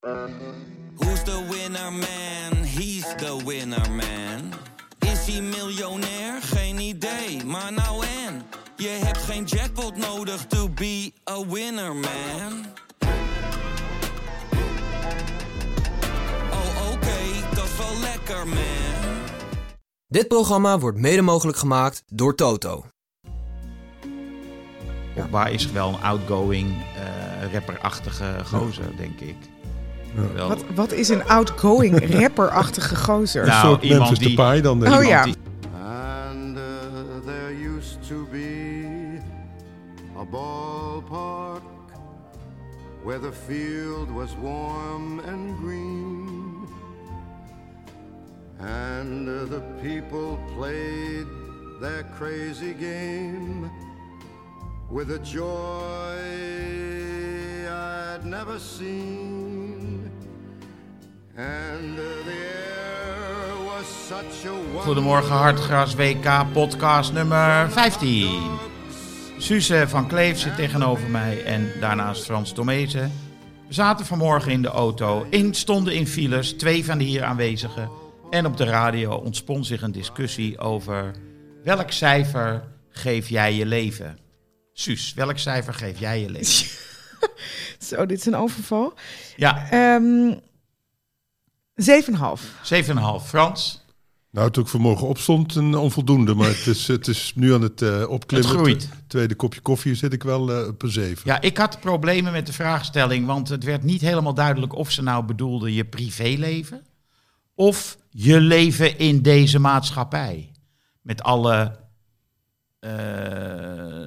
Who's the winner man? He's the winner man. Is hij miljonair? Geen idee, maar nou en. Je hebt geen jackpot nodig to be a winner man. Oh oké, dat is wel lekker man. Dit programma wordt mede mogelijk gemaakt door Toto. Pogba is wel een outgoing, eh rapperachtige gozer, denk ik. Wel, Wat, wat is een outgoing rapperachtige gozer? Nou, een soort iemand Memphis die- Depay dan. denk Oh ik. ja. die- And uh, there used to be a ballpark where the field was warm and green. And uh, the people played their crazy game with a joy I'd never seen. Goedemorgen Hartgras WK podcast nummer 15. Suze van Kleef zit tegenover mij en daarnaast Frans Tomezen. We zaten vanmorgen in de auto, in, stonden in files, twee van de hier aanwezigen. En op de radio ontspon zich een discussie over welk cijfer geef jij je leven? Suus, welk cijfer geef jij je leven? Zo, dit is een overval. Ja, Ehm 7,5. 7,5. Frans, Nou, toen ik vanmorgen opstond, een onvoldoende. Maar het is, het is nu aan het eh, opklimmen. Het groeit. Tweede kopje koffie zit ik wel eh, op een zeven. Ja, ik had problemen met de vraagstelling, want het werd niet helemaal duidelijk of ze nou bedoelde je privéleven of je leven in deze maatschappij. Met alle eh,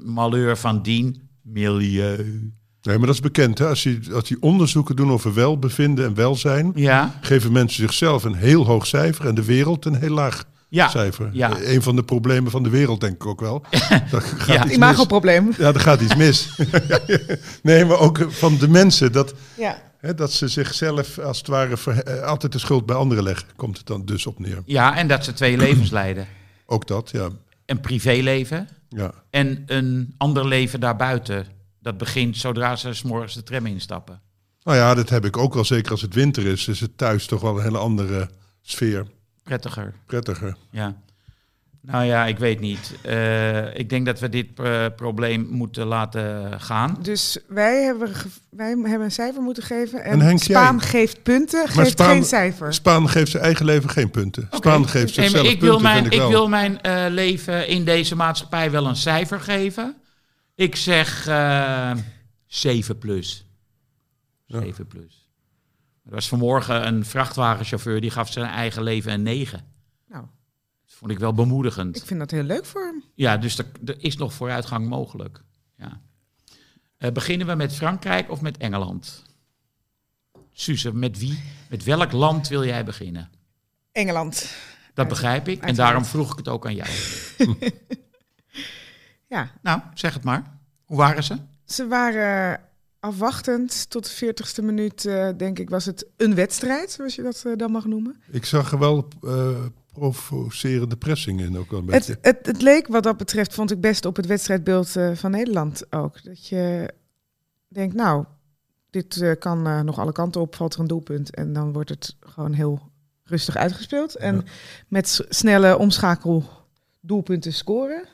malheur van dien, milieu. Nee, maar dat is bekend. Hè? Als, je, als die onderzoeken doen over welbevinden en welzijn... Ja, geven mensen zichzelf een heel hoog cijfer... en de wereld een heel laag ja, cijfer. ja. Een van de problemen van de wereld, denk ik ook wel. Dat gaat Ja. iets Imagoprobleem. Ja, er gaat iets mis. nee, maar ook van de mensen. Dat, Ja. hè, dat ze zichzelf als het ware ver- eh, altijd de schuld bij anderen leggen. Komt het dan dus op neer. ja, en dat ze twee levens leiden. Ook dat, ja. Een privéleven ja. en een ander leven daarbuiten. Dat begint zodra ze 's morgens de tram instappen. Nou ja, dat heb ik ook wel. Zeker als het winter is, is het thuis toch wel een hele andere sfeer. Prettiger. Prettiger. Ja. Nou ja, ik weet niet. Eh, ik denk dat we dit eh, probleem moeten laten gaan. Dus wij hebben, wij hebben een cijfer moeten geven. En, En Henk, Spaan jij? geeft punten, Maar geeft Spaan- geen cijfer. Spaan geeft zijn eigen leven geen punten. Spaan geeft Nee, zichzelf ik wil punten, mijn, vind ik ik wil mijn eh, leven in deze maatschappij wel een cijfer geven. Ik zeg eh 7 plus. Ja. 7 plus. Er was vanmorgen een vrachtwagenchauffeur die gaf zijn eigen leven een 9. Nou, Dat vond ik wel bemoedigend. ik vind dat heel leuk voor hem. Ja, dus er, er is nog vooruitgang mogelijk. Ja. Eh, beginnen we met Frankrijk of met Engeland? Suze, met wie? Met welk land wil jij beginnen? Engeland. Dat begrijp ik en daarom vroeg ik het ook aan jou. Ja, Nou, zeg het maar. Hoe waren ze? ze waren afwachtend. Tot de 40ste minuut, eh, denk ik, was het een wedstrijd, zoals je dat eh, dan mag noemen. Ik zag er wel eh, provocerende pressing in ook wel een beetje. Het, het, het leek wat dat betreft, vond ik best op het wedstrijdbeeld eh, van Nederland ook. Dat je denkt, nou, dit eh, kan nog alle kanten op, valt er een doelpunt. En dan wordt het gewoon heel rustig uitgespeeld. En Ja. met snelle omschakel doelpunten scoren.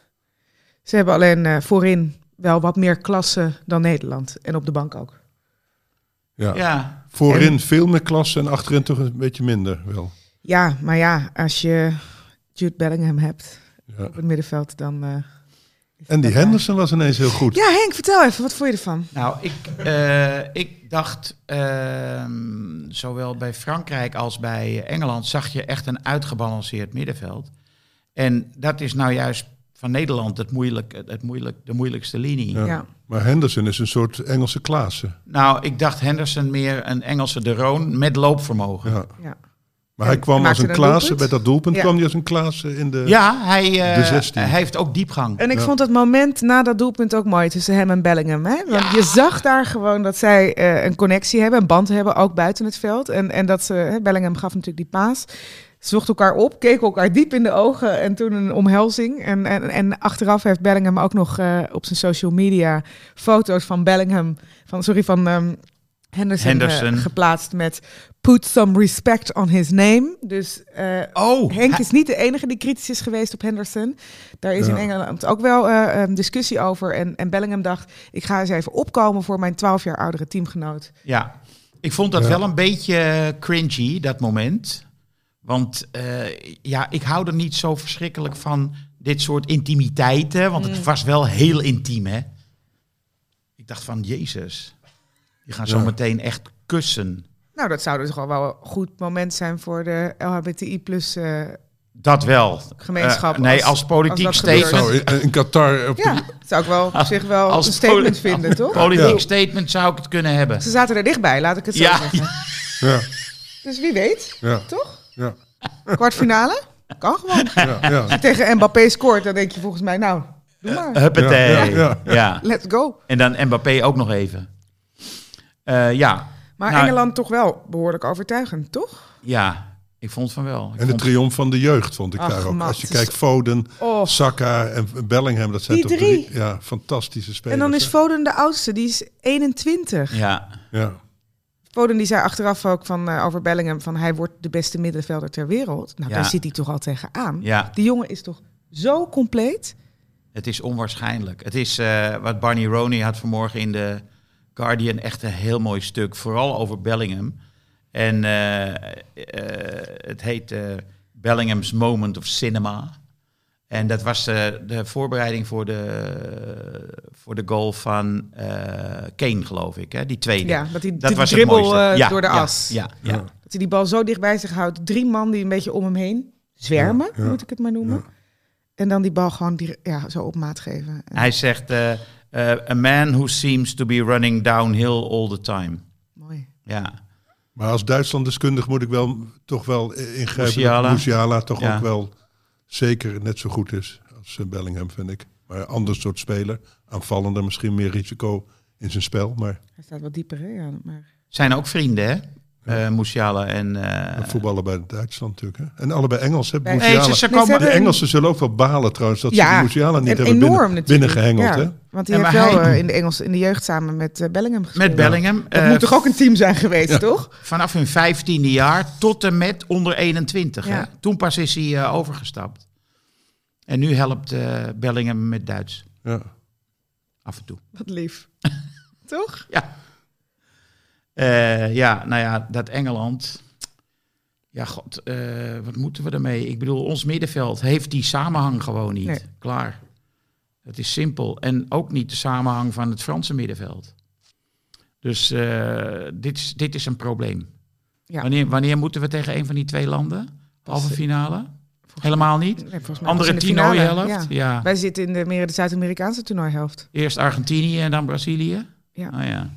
Ze hebben alleen eh, voorin wel wat meer klasse dan Nederland. En op de bank ook. ja. Ja, Voorin veel meer klasse en achterin toch een beetje minder wel. Ja, maar ja, als je Jude Bellingham hebt Ja. op het middenveld, dan... eh, En die eh, Henderson was ineens heel goed. Ja, Henk, vertel even, wat vond je ervan? nou, ik, eh, ik dacht, ehm, zowel bij Frankrijk als bij Engeland zag je echt een uitgebalanceerd middenveld. En dat is nou juist van Nederland het moeilijk, het moeilijk, de moeilijkste linie. Ja. Ja. Maar Henderson is een soort Engelse Klaassen. Nou, ik dacht Henderson meer een Engelse de Roon met loopvermogen. Ja, Ja. Ja. Maar En hij kwam als een Klaassen, bij dat doelpunt Ja. kwam hij als een Klaassen in de... hij, eh, De 16. hij heeft ook diepgang. En ik Ja. vond dat moment na dat doelpunt ook mooi tussen hem en Bellingham. Hè? Want je zag daar gewoon dat zij eh, een connectie hebben, een band hebben, ook buiten het veld. En, en dat ze, hè, Bellingham gaf natuurlijk die paas. Ze zochten elkaar op, keken elkaar diep in de ogen en toen een omhelzing. En, en, en achteraf heeft Bellingham ook nog eh, op zijn social media foto's van Bellingham, van, sorry, van, ehm, Henderson, eh, Henderson. geplaatst met put some respect on his name. Dus eh, Oh, Henk is niet de enige die kritisch is geweest op Henderson. Daar is Ja. in Engeland ook wel eh, een discussie over. En, en Bellingham dacht, ik ga eens even opkomen voor mijn 12 jaar oudere teamgenoot. Ja, ik vond dat Ja. wel een beetje cringy, dat moment. Want eh, ja, ik hou er niet zo verschrikkelijk van dit soort intimiteiten. Want Mm. het was wel heel intiem, hè? Ik dacht van, Jezus, die gaan zo Ja. meteen echt kussen. Nou, dat zou dus gewoon wel een goed moment zijn voor de LHBTI plus eh, Dat wel. gemeenschap. Eh, nee, als- als, politiek als statement. Zo, in, in Qatar op Ja, dat zou ik wel op zich wel Als een statement vinden, toch? Politiek Ja. statement zou ik het kunnen hebben. Ze zaten er dichtbij, laat ik het zo Ja, zeggen. ja, Dus wie weet, ja, toch? Ja, Kwartfinale? Kan gewoon. ja, ja. Als je tegen Mbappé scoort, dan denk je volgens mij, nou, doe maar. Huppatee. Ja, Ja, ja, ja. Let's go. En dan Mbappé ook nog even. Eh, ja. Maar Nou, Engeland toch wel behoorlijk overtuigend, toch? Ja, ik vond van wel. Ik En de triomf van de jeugd vond ik Ach, daar ook. Als je kijkt, Foden, Oh. Saka en Bellingham, dat zijn Die toch drie. ja, fantastische spelers. En dan is? Foden de oudste, die is 21. Ja, Ja, Foden die zei achteraf ook van, eh, over Bellingham van hij wordt de beste middenvelder ter wereld. Nou, Ja. daar zit hij toch al tegenaan. ja. Die jongen is toch zo compleet. Het is onwaarschijnlijk. Het is eh, wat Barney Roney had vanmorgen in de Guardian echt een heel mooi stuk, vooral over Bellingham. En eh, het heet Bellingham's Moment of Cinema. En dat was eh, de voorbereiding voor de, voor de goal van eh, Kane, geloof ik. Hè? Die tweede. Ja, dat hij dat die was het dribbel mooiste. eh, Ja, door de ja, as. Ja, ja. Ja. Dat hij die bal zo dicht bij zich houdt. Drie man die een beetje om hem heen zwermen, Ja, ja. moet ik het maar noemen. En dan die bal gewoon die, ja, zo op maat geven. En- Hij zegt, a man who seems to be running downhill all the time. Mooi. Ja, maar als Duitsland-deskundig moet ik wel toch wel ingrijpen Musiala. Musiala toch Ja. ook wel zeker net zo goed is als eh, Bellingham, vind ik. Maar een ander soort speler, aanvallender, misschien meer risico in zijn spel. Maar Hij staat wat dieper, hè? Ja, maar... zijn ook vrienden, hè? Eh Musiala en... eh, voetballen bij Duitsland natuurlijk. Hè? En allebei Engels. Hè? Musiala. Nee, ze, ze Nee, komen... de Engelsen zullen ook wel balen trouwens dat Ja, ze Musiala niet en hebben binnen, binnengehengeld. Ja, Hè? Want die Ja, heeft wel hij- eh, in, de Engels, in de jeugd samen met Bellingham gespeeld. Met Bellingham. Dat moet toch ook een team zijn geweest, toch? Vanaf hun vijftiende jaar tot en met onder 21. Hè? Ja. Toen pas is hij eh, overgestapt. En nu helpt eh, Bellingham met Duits. Ja. Af en toe. Wat lief. toch? Ja. Eh, ja, nou ja, dat Engeland. Ja, god, eh, wat moeten we ermee? Ik bedoel, ons middenveld heeft die samenhang gewoon niet. Nee. Klaar. Het is simpel. En ook niet de samenhang van het Franse middenveld. Dus eh, dit, is, dit is een probleem. Ja. Wanneer, wanneer moeten we tegen een van die twee landen? Halve finale? Helemaal niet? Nee, Andere toernooihelft? Ja. Ja. Wij zitten in de, meer de Zuid-Amerikaanse toernooihelft. Eerst Argentinië en dan Brazilië? Ja. Oh ja.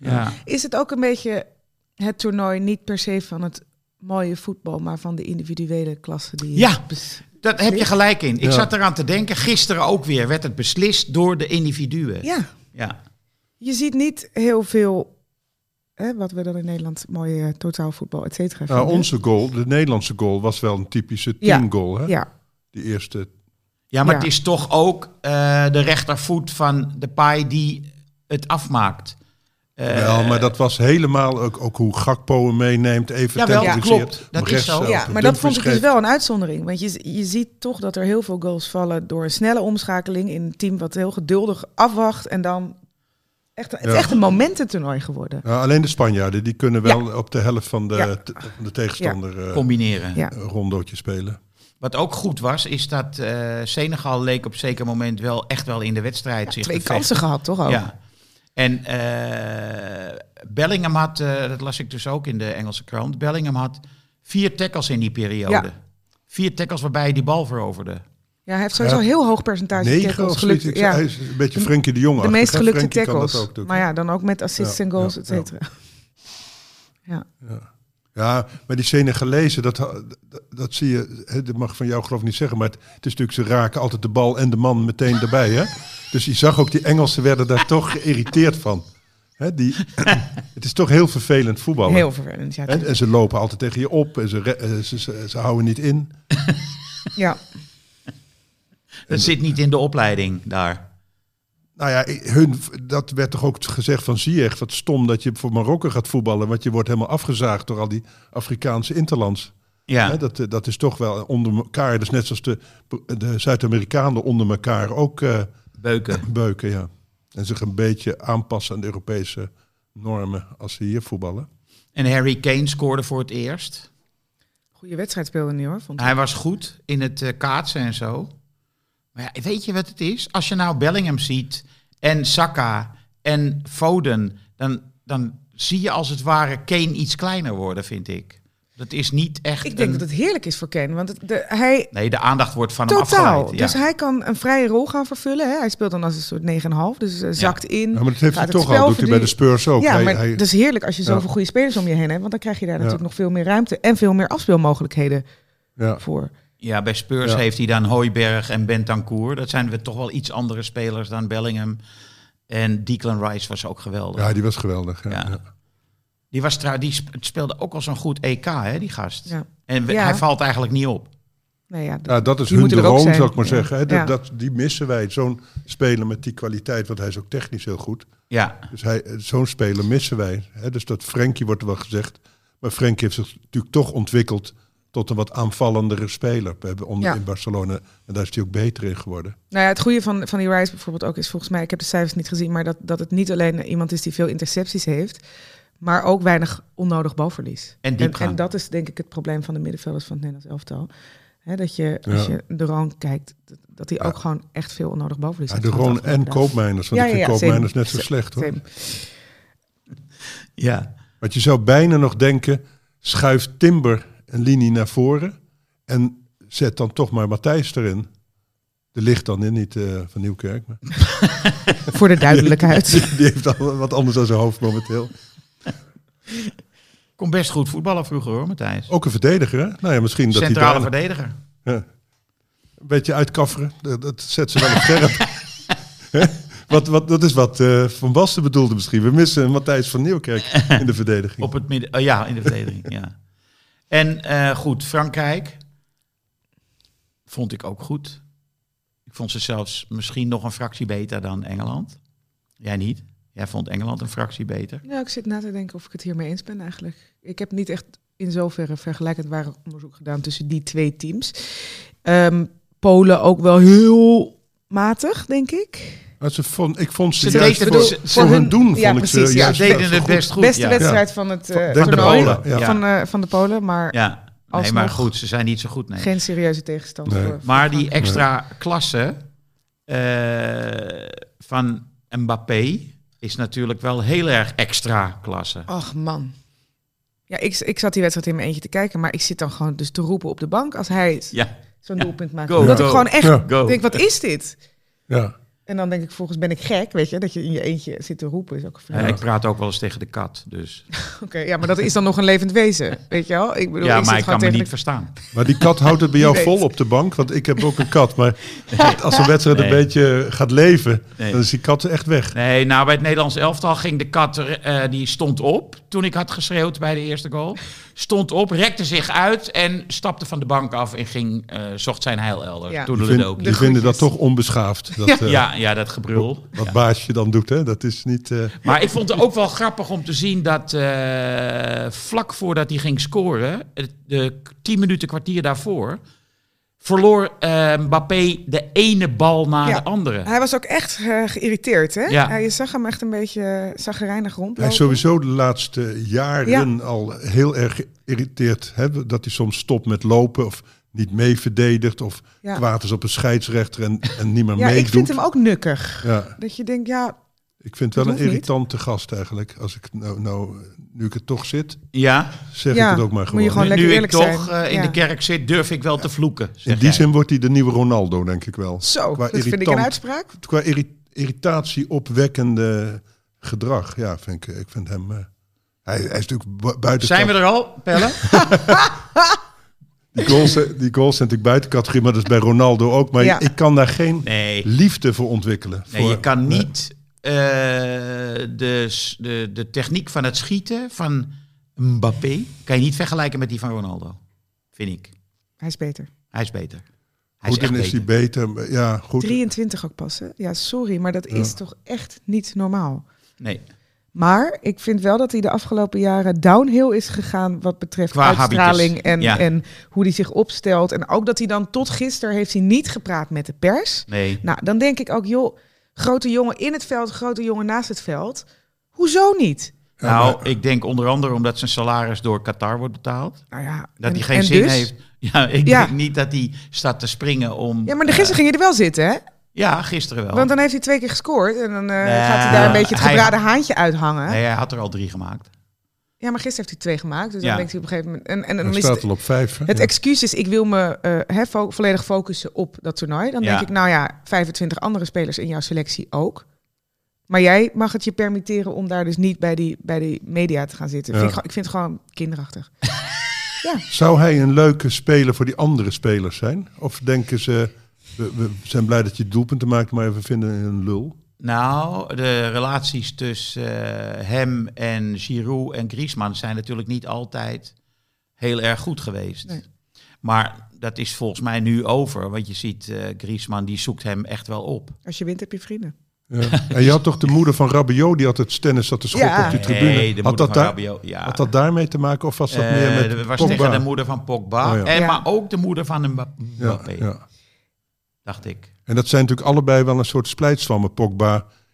Ja. Is het ook een beetje het toernooi niet per se van het mooie voetbal, maar van de individuele klasse die Ja. Daar heb je gelijk in. Ik Ja. zat eraan te denken, gisteren ook weer werd het beslist door de individuen. Ja, Ja. je ziet niet heel veel, hè, wat we dan in Nederland mooie eh, totaalvoetbal, et cetera. Nou, vinden. onze goal, de Nederlandse goal, was wel een typische Ja. teamgoal. Hè? Ja, Die eerste. ja, maar Ja. het is toch ook eh, de rechtervoet van de paai die het afmaakt. Eh, Wel, maar dat was helemaal ook, ook hoe Gakpo hem meeneemt. Even klopt. Dat is zo. ja maar dat vond ik dus wel een uitzondering. Want je, je ziet toch dat er heel veel goals vallen door een snelle omschakeling in een team wat heel geduldig afwacht en dan... Echt, het is Ja. echt een momententoernooi geworden. Ja, alleen de Spanjaarden, die kunnen wel op de helft van de, Ja. de tegenstander eh, combineren. Ja. een rondootje spelen. Wat ook goed was, is dat eh, Senegal leek op zeker moment wel echt wel in de wedstrijd zich Twee te vechten. kansen gehad, toch ook? Ja. En eh, Bellingham had, eh, dat las ik dus ook in de Engelse krant, Bellingham had vier tackles in die periode. Ja. Vier tackles waarbij hij die bal veroverde. Ja, hij heeft sowieso Ja. een heel hoog percentage Negen tackles. of Gelukt, ja, Hij is een beetje Frenkie de Jong. de meest gelukte tackles. ook maar ja, dan ook met assists Ja, en goals, ja, et cetera. Ja. Ja, maar die Senegalezen, dat, dat, dat zie je, hè, dat mag van jou geloof ik niet zeggen, maar het, het is natuurlijk, ze raken altijd de bal en de man meteen erbij. Hè? Dus je zag ook, die Engelsen werden daar toch geïrriteerd van. Hè, die, het is toch heel vervelend voetballen. Heel vervelend. Ja, En, en ze lopen altijd tegen je op en ze, eh, ze, ze, ze houden niet in. ja. Dat zit niet in de opleiding daar. Nou ja, hun, dat werd toch ook gezegd van Ziyech, wat stom dat je voor Marokko gaat voetballen, want je wordt helemaal afgezaagd door al die Afrikaanse interlands. Ja, Hè, dat, dat is toch wel onder elkaar, dus net zoals de, de Zuid-Amerikanen onder elkaar ook eh, beuken. beuken, ja. En zich een beetje aanpassen aan de Europese normen als ze hier voetballen. En Harry Kane scoorde voor het eerst. Goede wedstrijd speelde niet hoor. Vond ik. Hij was goed in het eh, kaatsen en zo. Maar ja, weet je wat het is? Als je nou Bellingham ziet en Saka en Foden, dan, dan zie je als het ware Kane iets kleiner worden, vind ik. Dat is niet echt. Ik denk een- dat het heerlijk is voor Kane. Want het, de, hij, Nee, de aandacht wordt van hem totaal. afgeleid. Ja. Dus hij kan een vrije rol gaan vervullen. Hè? Hij speelt dan als een soort 9,5. Dus eh, zakt in. Ja, maar dat heeft hij het toch al, doet hij bij de. Spurs ook. Ja, Hij- maar hij- het is heerlijk als je Ja. zoveel goede spelers om je heen hebt. Want dan krijg je daar natuurlijk nog veel meer ruimte en veel meer afspeelmogelijkheden ja. voor. Ja, bij Spurs Ja. heeft hij dan Hooiberg en Bentancur. Dat zijn we toch wel iets andere spelers dan Bellingham. En Declan Rice was ook geweldig. ja, die was geweldig. Ja. Ja. Ja. Die, was trouw, die sp- speelde ook al zo'n goed EK, hè, die gast. Ja. En we- hij valt eigenlijk niet op. Nou ja, Ja, dat is hun droom, zou ik maar Ja. zeggen. Hè. Dat, Ja. dat, die missen wij. Zo'n speler met die kwaliteit, want hij is ook technisch heel goed. Ja, Dus hij, zo'n speler missen wij. Hè. Dus dat Frenkie wordt er wel gezegd. Maar Frenkie heeft zich natuurlijk toch ontwikkeld tot een wat aanvallendere speler. We hebben onder Ja. in Barcelona. En daar is hij ook beter in geworden. Nou ja, het goede van, van die Rice bijvoorbeeld ook is volgens mij, ik heb de cijfers niet gezien, maar dat, dat het niet alleen iemand is die veel intercepties heeft, maar ook weinig onnodig balverlies. En En, en dat is denk ik het probleem van de middenvelders van het Nederlands elftal. Hè, dat je, als Ja. je de Roon kijkt, dat, hij ook gewoon echt veel onnodig balverlies Ja, heeft de gehad Roon en. Koopmeiners. Want Ja, ik vind ja, ja, Koopmeiners same. net zo slecht hoor. Same. ja. Want je zou bijna nog denken, schuif Timber een linie naar voren. En zet dan toch maar Matthijs erin. De ligt dan in, niet eh, van Nieuwkerk. Maar Voor de duidelijkheid. die heeft al wat anders aan zijn hoofd momenteel. Kon best goed voetballen vroeger hoor, Matthijs. Ook een verdediger, hè? Nou ja, misschien dat hij Centrale daar verdediger. ja, een beetje uitkafferen. Dat, dat zet ze wel op scherp. Wat, wat, dat is wat eh, Van Basten bedoelde misschien. We missen Matthijs van Nieuwkerk in de verdediging. Op het midden, oh ja, in de verdediging, ja. En eh, goed, Frankrijk vond ik ook goed. Ik vond ze zelfs misschien nog een fractie beter dan Engeland. Jij niet? Jij vond Engeland een fractie beter. Ja, ik zit na te denken of ik het hiermee eens ben eigenlijk. Ik heb niet echt in zoverre vergelijkend ware onderzoek gedaan tussen die twee teams. Ehm, Polen ook wel heel matig, denk ik. Maar ze vond, ik vond ze, Ze juist deden- voor, ze- voor ze- hun doen, ja, vond ik precies, ze ja. deden het best goed. Beste ja. wedstrijd van het eh Van de. Polen, ja. Van, eh, van de Polen, maar Ja, nee, maar goed, ze zijn niet zo goed. Nee. geen serieuze tegenstander. Nee. Maar die extra klasse eh, van Mbappé is natuurlijk wel heel erg extra klasse. Ach man. Ja, ik, ik zat die wedstrijd in mijn eentje te kijken, maar ik zit dan gewoon dus te roepen op de bank als hij Ja, zo'n Ja. doelpunt maakt. Go, Omdat go. ik gewoon echt go. denk, wat is dit? Ja. En dan denk ik, volgens ben ik gek, weet je, dat je in je eentje zit te roepen. Is ook een Ja, ik praat ook wel eens tegen de kat, dus. Oké, ja, maar dat is dan nog een levend wezen, weet je wel? Ik bedoel, Ja, ik maar ik kan me niet de- verstaan. Maar die kat houdt het bij jou vol op de bank. Want ik heb ook een kat. Maar als een wedstrijd een beetje gaat leven, Nee. dan is die kat echt weg. Nee, nou bij het Nederlands elftal ging de kat, eh, die stond op toen ik had geschreeuwd bij de eerste goal. Stond op, rekte zich uit en stapte van de bank af en ging, eh, zocht zijn heil elders. Ja. Toen Die, vind- ook. die vinden dat toch onbeschaafd. Dat, Ja. eh, Ja, ja, dat gebrul. Wat baasje dan doet, hè? dat is niet... eh, Maar ik vond het ook wel grappig om te zien dat eh, vlak voordat hij ging scoren, het- de tien minuten kwartier daarvoor, verloor eh, Mbappé de ene bal na Ja. de andere. Hij was ook echt geïrriteerd, hè? Ja. Hij, je zag hem echt een beetje zaggerijnig hij rondlopen. is sowieso de laatste jaren al heel erg geïrriteerd. Hè? Dat hij soms stopt met lopen of niet mee verdedigt. Of Ja. kwaad is op een scheidsrechter en, en niet meer Ja, meedoet. ik vind hem ook nukkig. Ja, Dat je denkt, ja, ik vind het wel een niet. irritante gast eigenlijk. Als ik nou, nou, nu ik er toch zit, Ja, zeg Ja, ik het ook maar moet gewoon. je gewoon nu, lekker nu ik eerlijk toch zijn. eh, in Ja. de kerk zit, durf ik wel te vloeken. zeg In die jij. zin wordt hij de nieuwe Ronaldo, denk ik wel. zo, Qua dat vind ik een irritant. uitspraak. Qua irri- irritatie opwekkende gedrag. Ja, vind ik, ik vind hem... eh, hij, hij is natuurlijk bu- buiten... Zijn we er al, Pelle? Die goals, die goals zijn natuurlijk buiten categorie, maar dat is bij Ronaldo ook. Maar Ja. ik kan daar geen Nee. liefde voor ontwikkelen. Nee, Voor- je kan nee. niet eh, de, de, de techniek van het schieten van Mbappé... kan je niet vergelijken met die van Ronaldo. Vind ik. Hij is beter. Hij is beter. Hij is Goed, dan echt is hij beter. Ja, goed. 23 ook pas, hè? Ja, sorry, maar dat is toch echt niet normaal. Nee. Maar ik vind wel dat hij de afgelopen jaren downhill is gegaan wat betreft Qua uitstraling habitus, en, ja. en hoe hij zich opstelt. En ook dat hij dan tot gisteren heeft hij niet gepraat met de pers. Nee. Nou, dan denk ik ook, joh, grote jongen in het veld, grote jongen naast het veld. Hoezo niet? Nou, ik denk onder andere omdat zijn salaris door Qatar wordt betaald. Nou ja, Dat en- hij geen en zin dus? heeft. Ja, ik Ja. denk niet dat hij staat te springen om... Ja, maar de gisteren ging je er wel zitten, hè? Ja, gisteren wel. Want dan heeft hij twee keer gescoord en dan eh, Nee, gaat hij daar een beetje het hij- gebraden haantje uithangen. Nee, hij had er al drie gemaakt. Ja, maar gisteren heeft hij twee gemaakt, dus Ja. dan denkt hij op een gegeven moment... En, en dan Hij is staat het, al op vijf. hè? het Ja. excuus is, ik wil me eh, hè, fo- volledig focussen op dat toernooi. Dan Ja. denk ik, nou ja, 25 andere spelers in jouw selectie ook. Maar jij mag het je permitteren om daar dus niet bij die, bij die media te gaan zitten. Ja. Vind ik, ik vind het gewoon kinderachtig. Zou hij een leuke speler voor die andere spelers zijn? Of denken ze, we, we zijn blij dat je doelpunten maakt, maar we vinden een lul? Nou, de relaties tussen eh, hem en Giroud en Griezmann zijn natuurlijk niet altijd heel erg goed geweest. Nee. Maar dat is volgens mij nu over. Want je ziet, eh Griezmann die zoekt hem echt wel op. Als je wint, heb je vrienden. Ja. En je had toch de moeder van Rabiot, die altijd tennis zat te schoppen Ja. op die tribune. Nee, de had, moeder dat daar, Rabiot, ja. had dat daarmee te maken of was dat Eh, meer met was Pogba? tegen de moeder van Pogba. Oh, ja. en, Ja. Maar ook de moeder van Mbappé, ja. Dacht ik. En dat zijn natuurlijk allebei wel een soort splijtswammen. Pogba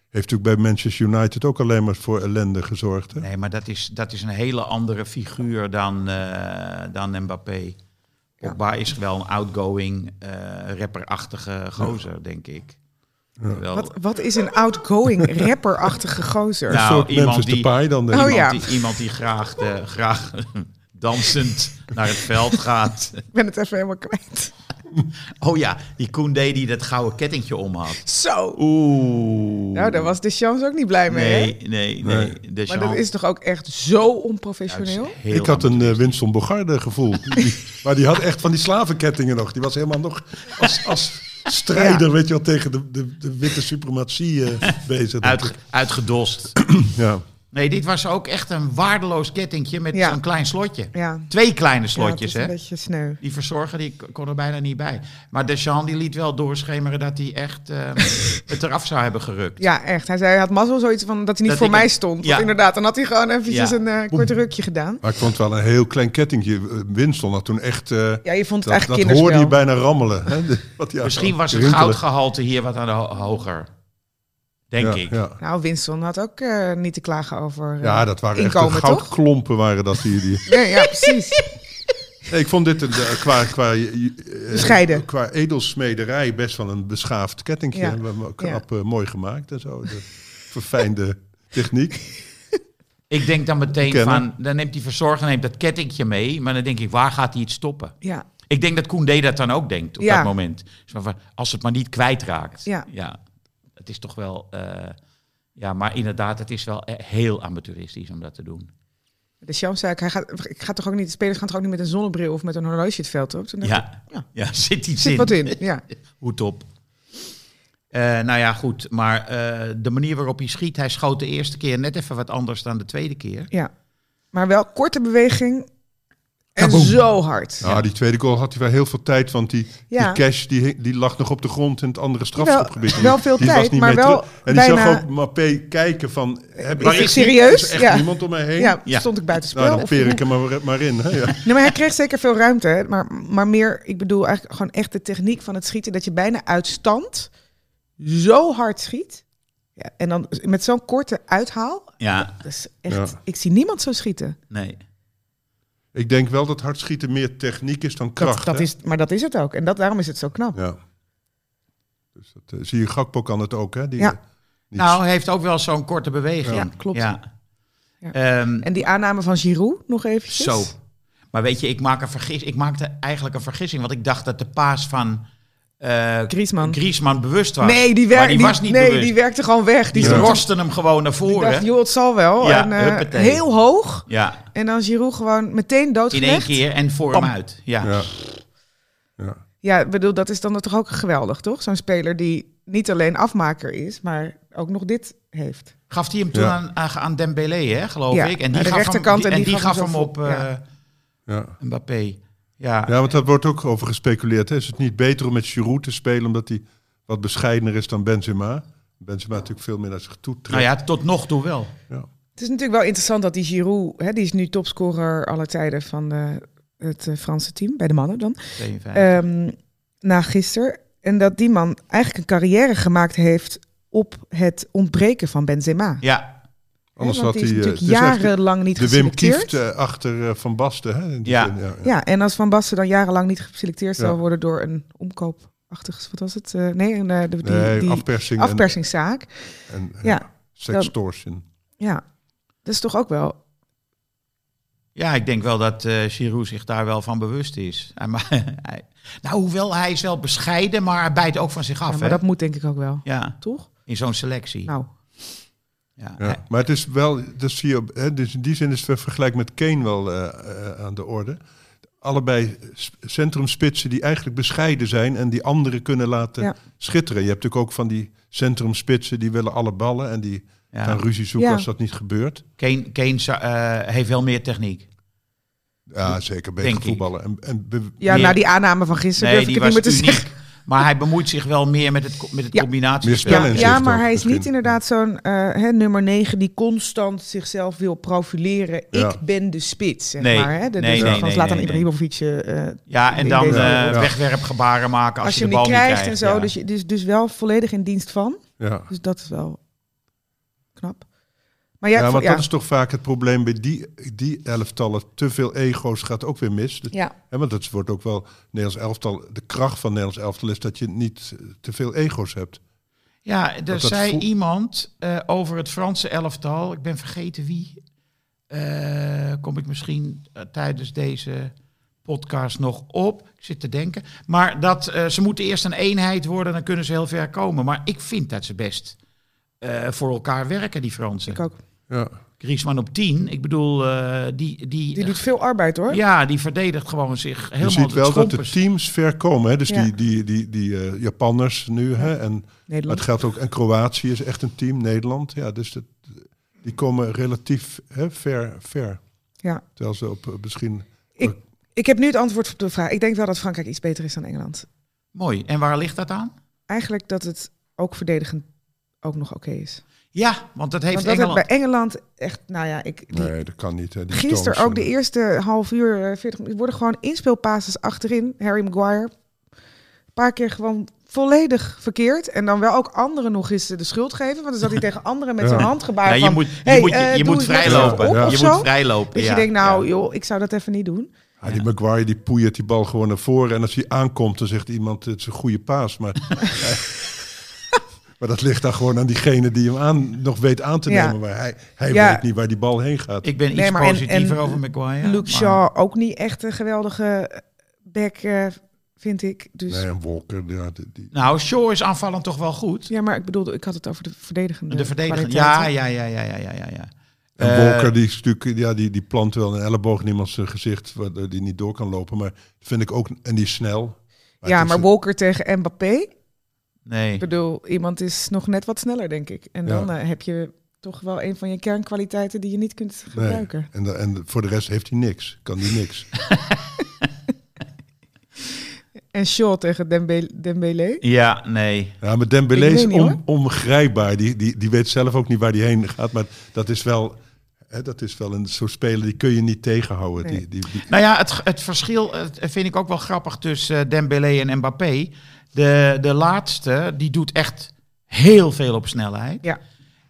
heeft natuurlijk bij Manchester United ook alleen maar voor ellende gezorgd. Hè? Nee, maar dat is, dat is een hele andere figuur dan, eh, dan Mbappé. Pogba is wel een outgoing, eh rapperachtige gozer, denk ik. Wel, Wat, wat is een outgoing, rapperachtige gozer? Nou, een soort iemand die- dan. denk Oh ik. ja. iemand, die, iemand die graag, de, graag dansend naar het veld gaat. Ik ben het even helemaal kwijt. Oh ja, die Koundé die dat gouden kettingje om had. Zo. Oeh. Nou, daar was de chance ook niet blij mee, hè? Nee, nee, nee. De Maar dat is toch ook echt zo onprofessioneel? Ik had een uh, Winston Bogarde gevoel. Die- maar die had echt van die slavenkettingen nog. Die was helemaal nog als, als strijder, Ja. weet je wel, tegen de, de, de witte suprematie eh, bezig. Uit, uitgedost. Ja. Nee, dit was ook echt een waardeloos kettingje met Ja. zo'n klein slotje. Ja. Twee kleine Ja, slotjes, het is hè? een beetje sneu. Die verzorger die kon er bijna niet bij. Maar Deschamps die liet wel doorschemeren dat hij echt eh, het eraf zou hebben gerukt. Ja, echt. Hij zei, hij had mazzel zoiets van dat hij niet Dat voor mij stond. Want Ja. inderdaad, dan had hij gewoon eventjes Ja. een eh, kort rukje gedaan. Maar ik vond het wel een heel klein kettingje. Eh, Winston had toen echt... eh, Ja, je vond het dat, dat kinderspel. hoorde je bijna rammelen. Hè? De- wat hij Misschien was het goudgehalte hier wat aan de ho- hoger. Denk ja, ik. Ja. Nou, Winston had ook eh, niet te klagen over eh, ja, dat waren echt toch? goudklompen waren dat hier. Die. Ja, ja, precies. Nee, ik vond dit een, eh, qua, qua, eh, Bescheiden. qua edelsmederij best wel een beschaafd kettingje. Ja. We hebben ook knap eh, mooi gemaakt en zo. De verfijnde techniek. Ik denk dan meteen Kennen. van, dan neemt die verzorger neemt dat kettingje mee. Maar dan denk ik, waar gaat hij het stoppen? Ja, Ik denk dat Koundé dat dan ook denkt op Ja. dat moment. Zo van, als het maar niet kwijtraakt. Ja. ja. Het is toch wel... eh, ja, maar inderdaad, het is wel eh, heel amateuristisch om dat te doen. de ik, hij gaat, ik ga toch ook niet, de spelers gaan toch ook niet met een zonnebril of met een horloge het veld op? Ik, Ja, ja. zit iets zit in. wat in. Ja. Hoed op. Eh, nou ja, goed. Maar de manier waarop hij schiet, hij schoot de eerste keer net even wat anders dan de tweede keer. ja. Maar wel korte beweging en Kaboom. zo hard. Nou, die tweede goal had hij wel heel veel tijd, want die, Ja. die cash die, die lag nog op de grond in het andere strafschopgebied. Wel- wel veel Die was tijd, niet maar wel. En die bijna- zag ook Mappé kijken van... Heb Is ik- het serieus? Is er echt Ja. niemand om mij heen? Ja, Ja. stond ik buiten spel. Nou, dan of- peer ik hem maar, maar in. Hè? Ja. Nee, maar hij kreeg zeker veel ruimte. Hè? Maar, maar meer, ik bedoel eigenlijk gewoon echt de techniek van het schieten. Dat je bijna uit stand zo hard schiet. Ja, en dan met zo'n korte uithaal. Ja, Dat is echt, Ja. Ik zie niemand zo schieten. nee. Ik denk wel dat hard schieten meer techniek is dan kracht. Dat, dat hè? is, maar dat is het ook. En dat, daarom is het zo knap. Ja. Dus dat, eh, zie je, Gakpo kan het ook, hè? Die, Ja. eh, Nou, hij heeft ook wel zo'n korte beweging. Ja, klopt. Ja. Ja. Ehm, En die aanname van Giroud nog eventjes. Zo. Maar weet je, ik, maak een vergis, ik maakte eigenlijk een vergissing. Want ik dacht dat de paas van eh Griezmann. Griezmann bewust was. Nee, die, maar werk, die was niet nee, bewust. die werkte gewoon weg. Die rosten hem gewoon naar die voren. dacht, joh, het zal wel. Ja, en, eh, heel hoog. ja, En dan Giroud gewoon meteen in doodgelegd. één keer en voor hem uit. Ja. ja. Ja. Ja, bedoel, dat is dan toch ook geweldig, toch? Zo'n speler die niet alleen afmaker is, maar ook nog dit heeft. Gaf hij hem toen Ja. aan, aan, Dembélé, hè, geloof Ja, ik. En die de gaf hem, en en die die gaf gaf hem op eh, Ja. Ja. Mbappé. Ja, Ja, want daar wordt ook over gespeculeerd. Hè. Is het niet beter om met Giroud te spelen omdat hij wat bescheidener is dan Benzema? Benzema natuurlijk veel meer naar zich toe trekt. nou ja, tot nog toe wel. Het is natuurlijk wel interessant dat die Giroud, hè, die is nu topscorer aller tijden van eh, het eh, Franse team, bij de mannen dan, 52. Ehm, na gisteren. En dat die man eigenlijk een carrière gemaakt heeft op het ontbreken van Benzema. ja, Anders had hij... eh, natuurlijk jarenlang niet de Wim geselecteerd. Kieft eh, achter eh, Van Basten. Hè, Ja. zin, ja, ja. Ja, en als Van Basten dan jarenlang niet geselecteerd zou worden door een omkoopachtig, wat was het? Eh, nee, een, eh, de, die, Nee, die afpersing en- afpersingszaak. en, en Ja, sextortion. ja. Dat is toch ook wel... ja, ik denk wel dat eh Giroud zich daar wel van bewust is. Hij, ma- hij- nou, hoewel hij is wel bescheiden, maar hij bijt ook van zich af. Ja, maar hè? dat moet denk ik ook wel, ja, toch? in zo'n selectie. Nou, ja. Maar het is wel, dat zie je, op- hè, dus in die zin is het vergelijk met Kane wel eh, eh, aan de orde. Allebei sp- centrumspitsen die eigenlijk bescheiden zijn en die anderen kunnen laten Ja. schitteren. Je hebt natuurlijk ook van die centrumspitsen die willen alle ballen en die ja. gaan ruzie zoeken Ja. als dat niet gebeurt. Kane, Kane eh, heeft wel meer techniek. Ja, zeker beter voetballen. En, en ja, na die aanname van gisteren Nee, durf die ik het niet meer te uniek. zeggen. Maar hij bemoeit zich wel meer met het, met het Ja. combinatiespel. Meer Ja, ja maar hij is niet inderdaad zo'n eh, hè, nummer 9 die constant zichzelf wil profileren. Ja. Ik ben de spits, zeg Nee, maar. Hè? De, nee, dus nee, van nee, Zlatan nee, nee. Ibrahimovic. eh, Ja, en dan eh, wegwerpgebaren maken als, als je de niet bal krijgt, niet krijgt. en zo. ja. Dus, je, dus, dus wel volledig in dienst van. ja. Dus dat is wel knap. Maar ja, want ja. dat is toch vaak het probleem bij die, die elftallen. Te veel ego's gaat ook weer mis. Ja. Hè, want dat wordt ook wel Nederlands elftal. De kracht van Nederlands elftal is dat je niet eh, te veel ego's hebt. Ja, er dat zei iemand eh, over het Franse elftal, ik ben vergeten wie, Eh, kom ik misschien tijdens deze podcast nog op. Ik zit te denken. Maar dat eh, ze moeten eerst een eenheid worden, dan kunnen ze heel ver komen. Maar ik vind dat ze best eh, voor elkaar werken, die Fransen. Ik ook. Ja. Griezmann op 10, ik bedoel, eh, die, die, Die doet veel arbeid hoor. ja, die verdedigt gewoon zich helemaal Je ziet wel dat de teams ver komen. Hè? Dus Ja. die, die, die, die eh, Japanners nu. Hè? En, het geldt ook. En Kroatië is echt een team. Nederland. Ja, dus dat, die komen relatief hè, ver, ver. Ja. Terwijl ze op eh, misschien. Ik, ik heb nu het antwoord op de vraag. Ik denk wel dat Frankrijk iets beter is dan Engeland. Mooi. En waar ligt dat aan? Eigenlijk dat het ook verdedigend ook nog oké is. Ja, want dat heeft Want dat Engeland... bij Engeland echt, nou ja, ik, die, Nee, dat kan niet. Hè? Die gisteren Stones ook de eerste half uur, eh, 40 minuten, worden gewoon inspeelpases achterin. Harry Maguire, een paar keer gewoon volledig verkeerd. En dan wel ook anderen nog eens de schuld geven. Want dan zat hij tegen anderen met Ja. zijn handgebaar Ja, je van... moet, je hey, moet, je, eh, je moet vrijlopen. op je moet vrijlopen. Dus ja. je denkt, nou Ja. joh, ik zou dat even niet doen. Ja, die Maguire die poeiert die bal gewoon naar voren. En als hij aankomt, dan zegt iemand: het is een goede paas. Maar, maar dat ligt dan gewoon aan diegene die hem aan, nog weet aan te Ja. nemen. Maar hij, hij Ja. weet niet waar die bal heen gaat. Ik ben iets Nee, maar en- positiever en over Maguire. Luke maar- Shaw ook niet echt een geweldige back, eh, vind ik. Dus, Nee, en Walker. Ja, die, die- Nou, Shaw is aanvallend toch wel goed. Ja, maar ik bedoelde, ik had het over de verdedigende De verdediger. Ja, ja, ja, ja, ja, ja, ja. ja. En Eh, Walker die, is natuurlijk, ja, die, die plant wel een elleboog in iemands eh, gezicht, waardoor die niet door kan lopen. Maar vind ik ook, en die is snel. Ja, maar een- Walker tegen Mbappé. Nee. Ik bedoel, iemand is nog net wat sneller, denk ik. En dan Ja. eh, heb je toch wel een van je kernkwaliteiten die je niet kunt nee. gebruiken. En, de- en voor de rest heeft hij niks. Kan hij niks. En Shaw tegen Dembe- Dembele. Ja, nee. Ja, maar Dembélé Ik is niet, on, ongrijpbaar. Die, die, die weet zelf ook niet waar hij heen gaat. Maar dat is wel, hè, dat is wel een soort speler die kun je niet tegenhouden. Nee. Die, die, die- Nou ja, het, het verschil het vind ik ook wel grappig tussen eh, Dembélé en Mbappé. De, de laatste, die doet echt heel veel op snelheid. Ja.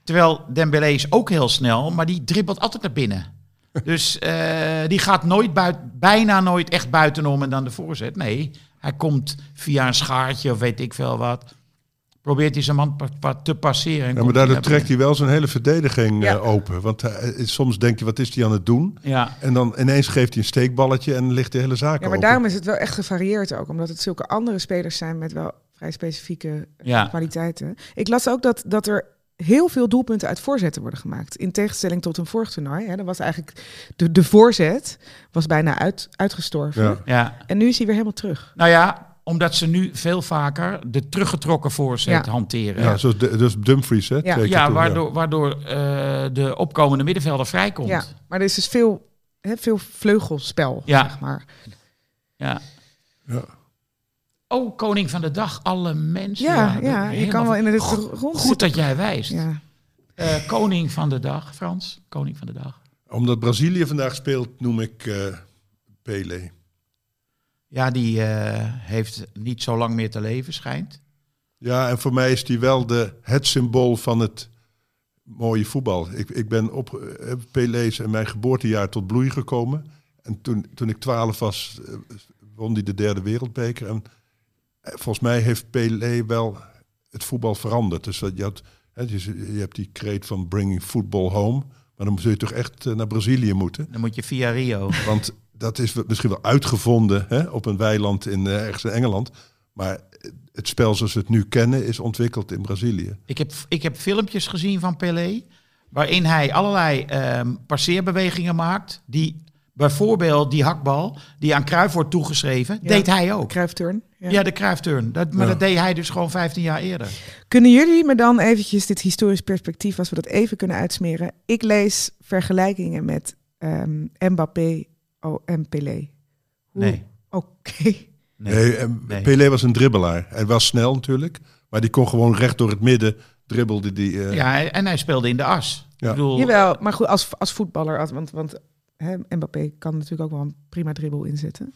Terwijl Dembélé is ook heel snel, maar die dribbelt altijd naar binnen. Dus eh, die gaat nooit buit, bijna nooit echt buitenom en dan de voorzet. Nee, hij komt via een schaartje of weet ik veel wat. Probeert hij zijn man pa- pa- te passeren. en ja, maar daardoor trekt hij wel zijn hele verdediging Ja. eh, open. Want eh, soms denk je, wat is hij aan het doen? Ja, En dan ineens geeft hij een steekballetje en ligt de hele zaak Ja, maar open. daarom is het wel echt gevarieerd ook. Omdat het zulke andere spelers zijn met wel vrij specifieke ja. kwaliteiten. Ik las ook dat, dat er heel veel doelpunten uit voorzetten worden gemaakt. In tegenstelling tot een vorig toernooi. Hè. Dat was eigenlijk de, de voorzet was bijna uit, uitgestorven. Ja. ja. En nu is hij weer helemaal terug. Nou ja, omdat ze nu veel vaker de teruggetrokken voorzet Ja. hanteren. Ja, zoals de, dus Dumfries, hè? Ja. twee keer Ja, waardoor, waardoor eh, de opkomende middenvelder vrijkomt. Ja, maar er is dus veel, hè, veel vleugelspel, Ja. zeg maar. Ja. Ja. Oh, koning van de dag, alle mensen. Ja, ja, je kan wel in het Goed- rond Goed dat jij wijst. Ja. Eh, koning van de dag, Frans. Koning van de dag. Omdat Brazilië vandaag speelt, noem ik eh Pele. Ja, die eh, heeft niet zo lang meer te leven, schijnt. Ja, en voor mij is die wel de, het symbool van het mooie voetbal. Ik, ik ben op eh, Pelé is in mijn geboortejaar tot bloei gekomen. En toen, toen ik twaalf was, eh, won hij de derde wereldbeker. En volgens mij heeft Pelé wel het voetbal veranderd. Dus je, had, hè, je, je hebt die kreet van bringing football home. Maar dan zul je toch echt naar Brazilië moeten. Dan moet je via Rio. Want dat is misschien wel uitgevonden hè, op een weiland in, eh, ergens in Engeland. Maar het spel zoals we het nu kennen is ontwikkeld in Brazilië. Ik heb, ik heb filmpjes gezien van Pelé, waarin hij allerlei ehm, passeerbewegingen maakt, die bijvoorbeeld die hakbal, die aan Cruijff wordt toegeschreven, Ja. deed hij ook. Kruifturn. Ja. Ja, de Cruijff-turn. Dat, maar Ja. dat deed hij dus gewoon 15 jaar eerder. Kunnen jullie me dan eventjes dit historisch perspectief, als we dat even kunnen uitsmeren? Ik lees vergelijkingen met ehm, Mbappé oh, en Pelé. Hoe- Nee. Oké. Nee. Nee, en Nee. Pelé was een dribbelaar. Hij was snel natuurlijk, maar die kon gewoon recht door het midden dribbelde die. eh, Ja, en hij speelde in de as. Ja. Ik bedoel, Jawel, maar goed, als, als voetballer, als, want, want hè, Mbappé kan natuurlijk ook wel een prima dribbel inzetten.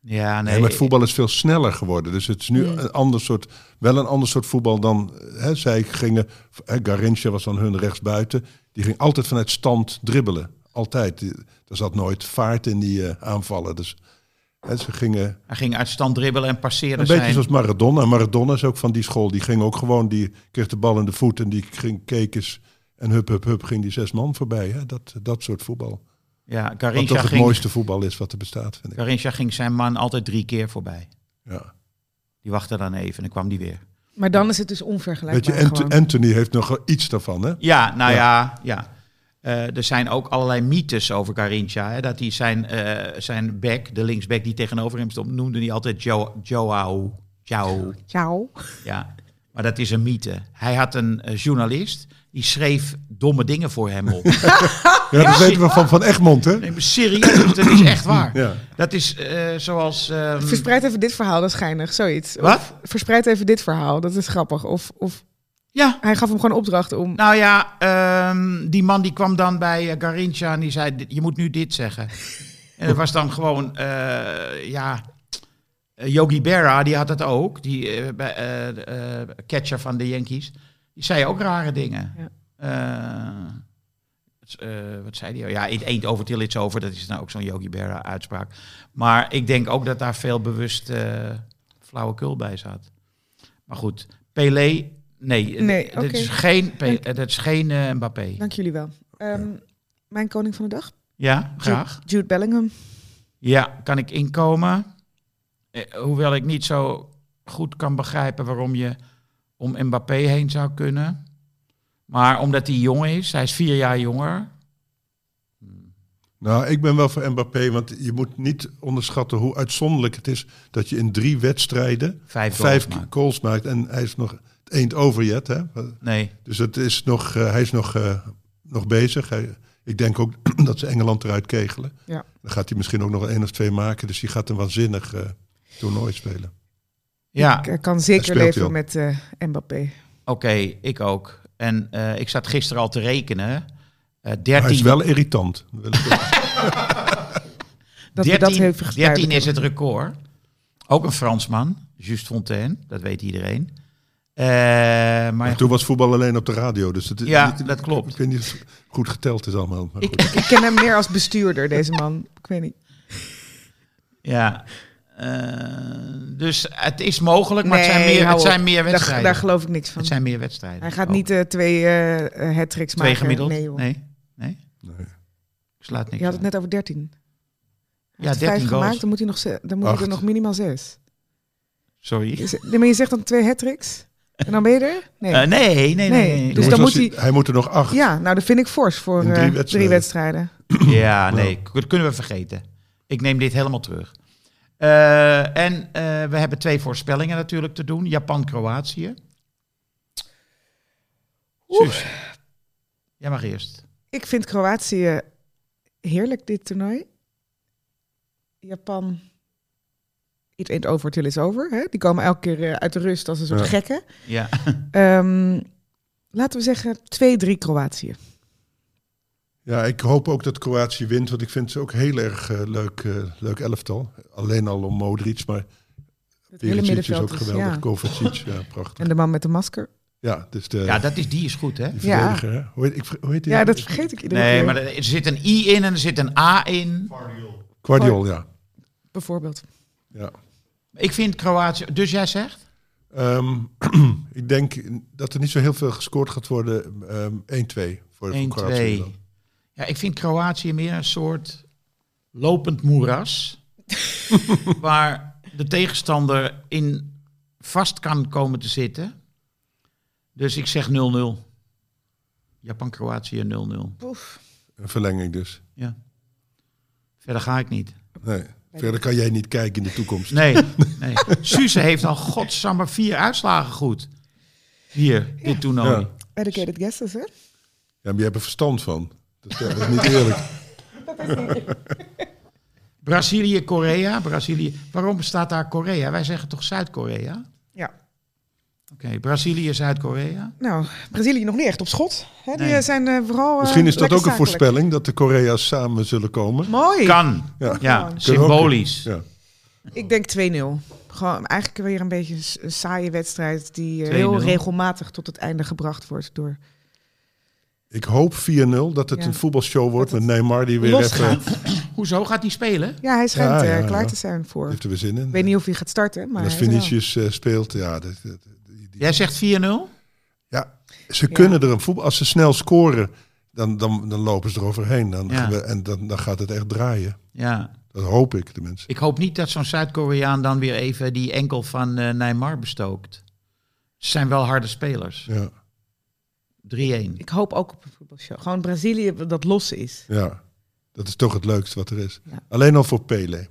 ja, nee. Nee, maar het voetbal is veel sneller geworden. Dus het is nu een ander soort, wel een ander soort voetbal dan hè, zij gingen. Hè, Garrincha was dan hun rechtsbuiten. Die ging altijd vanuit stand dribbelen. Altijd. Er zat nooit vaart in die eh, aanvallen. Dus hè, ze gingen Hij ging uit stand dribbelen en passeerde een zijn... beetje zoals Maradona. Maradona is ook van die school. Die ging ook gewoon, die kreeg de bal in de voet en die ging keek eens. En hup, hup, hup, ging die zes man voorbij. Hè? Dat, dat soort voetbal. Ja, Wat Garrincha toch het ging, mooiste voetbal is wat er bestaat, vind ik. Ging zijn man altijd drie keer voorbij. Ja. Die wachtte dan even en dan kwam die weer. Maar dan is het dus Weet onvergelijkbaar. je, Ant- gewoon. Anthony heeft nog iets daarvan, hè? Ja, nou Ja. ja, ja. Eh, er zijn ook allerlei mythes over Garrincha. Hè, dat hij zijn, eh, zijn back, de linksback die tegenover hem stond, noemde hij altijd Jo- Joao. Joao. Ciao. Ja, maar dat is een mythe. Hij had een eh, journalist, die schreef domme dingen voor hem op. Ja, dat weten we van Van Egmond, hè? Nee, maar serieus, dat is echt waar. Ja. Dat is eh, zoals... ehm, Verspreid even dit verhaal, dat is geinig. Zoiets. Wat? Of verspreid even dit verhaal, dat is grappig. Of, of ja, hij gaf hem gewoon opdracht om... nou ja, ehm, die man die kwam dan bij eh, Garrincha en die zei, je moet nu dit zeggen. En dat was dan gewoon, eh, ja... eh, Yogi Berra, die had het ook, die catcher van de Yankees. Die zei ook rare dingen. Ja. Wat zei die? Ja, it ain't over till it's over. Dat is nou ook zo'n Yogi Berra uitspraak. Maar ik denk ook dat daar veel bewust flauwekul bij zat. Maar goed, Pelé, nee, Nee, dat oké. is geen, Pe- dat is geen eh, Mbappé. Dank jullie wel. Ehm, Mijn koning van de dag? Ja, graag. Jude, Jude Bellingham. Ja, kan ik inkomen? Eh, hoewel ik niet zo goed kan begrijpen waarom je om Mbappé heen zou kunnen. Maar omdat hij jong is, hij is vier jaar jonger. Nou, ik ben wel voor Mbappé, want je moet niet onderschatten hoe uitzonderlijk het is dat je in drie wedstrijden Vijf, vijf goals maakt. goals maakt. En hij is nog het eend over yet, hè? Nee, Dus het is nog, eh, hij is nog, eh, nog bezig. Hij, ik denk ook dat ze Engeland eruit kegelen. Ja. Dan gaat hij misschien ook nog één of twee maken. Dus die gaat een waanzinnig eh, toernooi spelen. ja, Ik kan zeker leven met eh, Mbappé. oké, ik ook. En eh, ik zat gisteren al te rekenen. Eh Maar hij is 13, wel irritant. Dat wil ik ook. Dat we dat 13, even gespreid 13 is het record. Ook een Fransman, Just Fontaine, dat weet iedereen. Eh, Maar maar toen was voetbal alleen op de radio. Dus het, Ja, niet- dat klopt. Ik weet niet of het goed geteld is allemaal. Maar Ik-. Ik ken hem meer als bestuurder, deze man. Ik weet niet. Ja. Eh, dus het is mogelijk, maar het zijn meer, het zijn meer wedstrijden. daar geloof ik niks van. het zijn meer wedstrijden. Hij gaat Oh. niet eh, twee eh hat-tricks twee maken. gemiddeld. Nee, joh. nee. Nee. Nee. Ik slaat niks. Je had het aan. net over 13. Hij Ja, heeft 13 vijf goals. gemaakt, dan moet hij, nog ze- dan moet hij er Acht. nog minimaal zes. Sorry. Je zegt- nee, maar je zegt dan twee hat-tricks? En dan ben je er? Nee. Eh, nee, nee, nee. Nee, nee. dus dan moet hij, hij moet er nog acht. Ja, nou dat vind ik fors voor In eh, drie drie, wedstrijden. wedstrijden. Ja, nee, dat kunnen we vergeten. Ik neem dit helemaal terug. Eh, en eh, we hebben twee voorspellingen natuurlijk te doen. Japan-Kroatië. Suus. Jij mag eerst. Ik vind Kroatië heerlijk, dit toernooi. Japan It ain't over till it's over. Hè? Die komen elke keer eh, uit de rust als een soort Ja. gekken. Ja. Ehm, laten we zeggen 2-3 Kroatië. Ja, ik hoop ook dat Kroatië wint, want ik vind ze ook heel erg eh, leuk, eh, leuk elftal. Alleen al om Modric, maar Het hele is ook is, geweldig. ja. Kovacic, ja, prachtig. En de man met de masker. Ja, dus de ja, dat is, die is goed, hè? die verdediger, hè? Hoe heet, ik, hoe heet die? Ja, dat vergeet ik iedere Nee, keer. maar er zit een I in en er zit een A in. Guardiol, ja. Bijvoorbeeld. ja. Ik vind Kroatië... Dus jij zegt? Ehm, ik denk dat er niet zo heel veel gescoord gaat worden. Ehm 1-2 voor, voor 1, Kroatië 2. dan. Ja, ik vind Kroatië meer een soort lopend moeras. waar de tegenstander in vast kan komen te zitten. Dus ik zeg 0-0. Japan-Kroatië 0-0. Oef. Een verlenging dus. Ja. Verder ga ik niet. Nee. Verder kan jij niet kijken in de toekomst. Nee, nee. Suze heeft al godsamme vier uitslagen goed. Hier, dit toernooi. Ja. Educated guesses, hè? Ja, maar je hebt er verstand van. Dat is, dat is niet eerlijk. Brazilië, Korea. Brazilië. Waarom bestaat daar Korea? Wij zeggen toch Zuid-Korea? Ja. Oké, Brazilië, Zuid-Korea. Nou, Brazilië nog niet echt op schot. Hè? Die Nee. eh, zijn eh, vooral. eh, Misschien is dat ook een voorspelling dat de Korea's samen zullen komen. Mooi. Kan. Ja. Symbolisch. Ja. Ik denk 2-0. Gewoon eigenlijk weer een beetje een saaie wedstrijd die 2-0. heel regelmatig tot het einde gebracht wordt door. Ik hoop 4-0 dat het Ja. een voetbalshow wordt met Neymar die weer los even... gaat. Hoezo gaat hij spelen? Ja, hij schijnt Ja, eh, ja, klaar ja. te zijn voor. Heeft er weer zin in. Ik weet niet of hij gaat starten, maar en als. Vinicius eh, speelt, ja, dat, dat- Jij zegt 4-0? ja ze kunnen er een voetbal... Als ze snel scoren, dan, dan, dan lopen ze eroverheen. Dan, Ja. En dan, dan gaat het echt draaien. Ja. Dat hoop ik tenminste. Ik hoop niet dat zo'n Zuid-Koreaan dan weer even die enkel van eh Neymar bestookt. Ze zijn wel harde spelers. 3-1. Ja, Ik hoop ook op een voetbalshow. Gewoon Brazilië dat los is. ja, dat is toch het leukste wat er is. Ja. Alleen al voor Pele.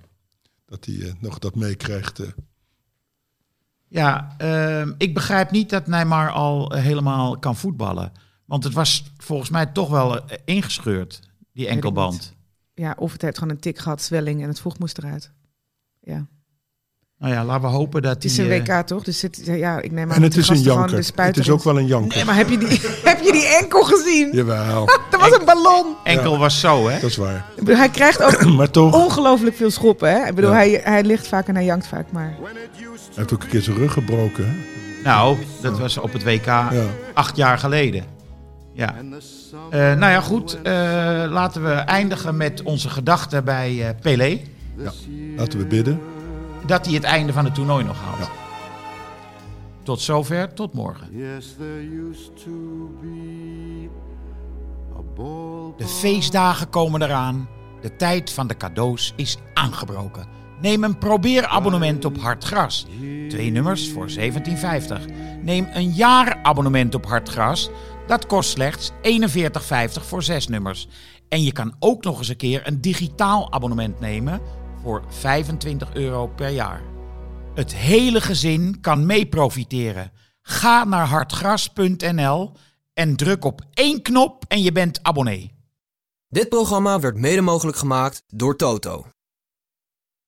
Dat hij eh, nog dat meekrijgt. eh. Ja, ehm, ik begrijp niet dat Neymar al eh, helemaal kan voetballen. Want het was volgens mij toch wel eh, ingescheurd, die enkelband. Ja, of het heeft gewoon een tik gehad, zwelling en het vocht moest eruit. Ja. Nou ja, laten we hopen dat Het is een eh, WK toch? Dus het, ja, ik neem aan En dat het die is een janker. Het is ook wel een janker. Nee, maar heb je die, heb je die enkel gezien? Jawel, Dat was een ballon. enkel was zo, hè? dat is waar. Hij krijgt ook Maar toch, ongelooflijk veel schoppen. Hè? Ik bedoel, Ja. hij, hij ligt vaak en hij jankt vaak, maar... Hij heeft ook een keer zijn rug gebroken. Hè? Nou, dat was op het WK Ja. acht jaar geleden. Ja. Eh, nou ja, goed. eh, laten we eindigen met onze gedachten bij eh Pelé. Laten we bidden. Dat hij het einde van het toernooi nog haalt. Tot zover, tot morgen. Yes. De feestdagen komen eraan. De tijd van de cadeaus is aangebroken. Neem een probeerabonnement op Hartgras. Twee nummers voor 17,50. Neem een jaarabonnement op Hartgras. Dat kost slechts 41,50 voor zes nummers. En je kan ook nog eens een keer een digitaal abonnement nemen voor 25 euro per jaar. Het hele gezin kan mee profiteren. Ga naar hartgras.nl en druk op één knop en je bent abonnee. Dit programma werd mede mogelijk gemaakt door Toto.